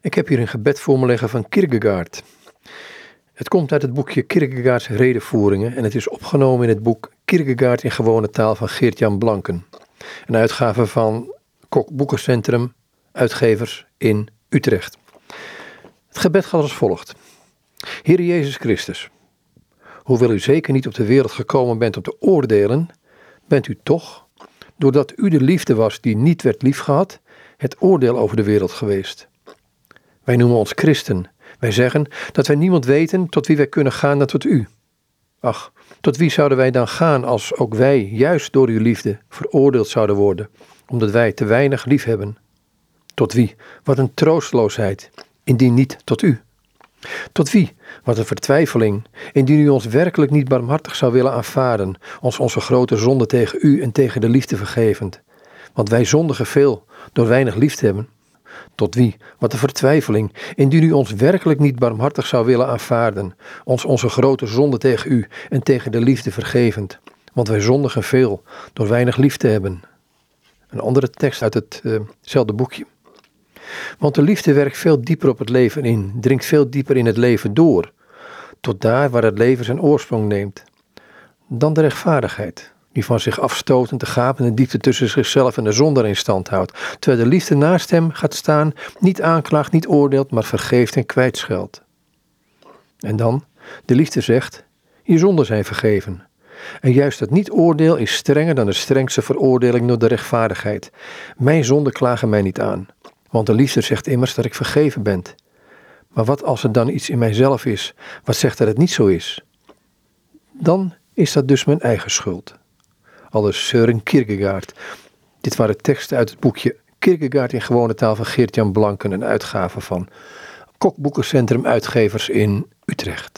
Ik heb hier een gebed voor me liggen van Kierkegaard. Het komt uit het boekje Kierkegaards Redenvoeringen en het is opgenomen in het boek Kierkegaard in gewone taal van Geert-Jan Blanken. Een uitgave van Kok Boekencentrum, uitgevers in Utrecht. Het gebed gaat als volgt. Heer Jezus Christus, hoewel u zeker niet op de wereld gekomen bent om te oordelen, bent u toch, doordat u de liefde was die niet werd liefgehad, het oordeel over de wereld geweest. Wij noemen ons christen. Wij zeggen dat wij niemand weten tot wie wij kunnen gaan dan tot u. Ach, tot wie zouden wij dan gaan als ook wij, juist door uw liefde, veroordeeld zouden worden, omdat wij te weinig lief hebben? Tot wie? Wat een troosteloosheid, indien niet tot u. Tot wie? Wat een vertwijfeling, indien u ons werkelijk niet barmhartig zou willen aanvaarden, ons onze grote zonde tegen u en tegen de liefde vergevend. Want wij zondigen veel, door weinig lief te hebben. Tot wie? Wat een vertwijfeling, indien u ons werkelijk niet barmhartig zou willen aanvaarden, ons onze grote zonde tegen u en tegen de liefde vergevend. Want wij zondigen veel, door weinig lief te hebben. Een andere tekst uit hetzelfde uh boekje. Want de liefde werkt veel dieper op het leven in, dringt veel dieper in het leven door, tot daar waar het leven zijn oorsprong neemt, dan de rechtvaardigheid, die van zich afstotend de gapende diepte tussen zichzelf en de zonder in stand houdt, terwijl de liefde naast hem gaat staan, niet aanklaagt, niet oordeelt, maar vergeeft en kwijtscheldt. En dan, de liefde zegt, je zonden zijn vergeven. En juist het niet-oordeel is strenger dan de strengste veroordeling door de rechtvaardigheid. Mijn zonden klagen mij niet aan. Want de liefde zegt immers dat ik vergeven ben. Maar wat als er dan iets in mijzelf is wat zegt dat het niet zo is? Dan is dat dus mijn eigen schuld. Alles Søren Kierkegaard. Dit waren teksten uit het boekje Kierkegaard in gewone taal van Geert-Jan Blanken, een uitgave van Kokboekencentrum Uitgevers in Utrecht.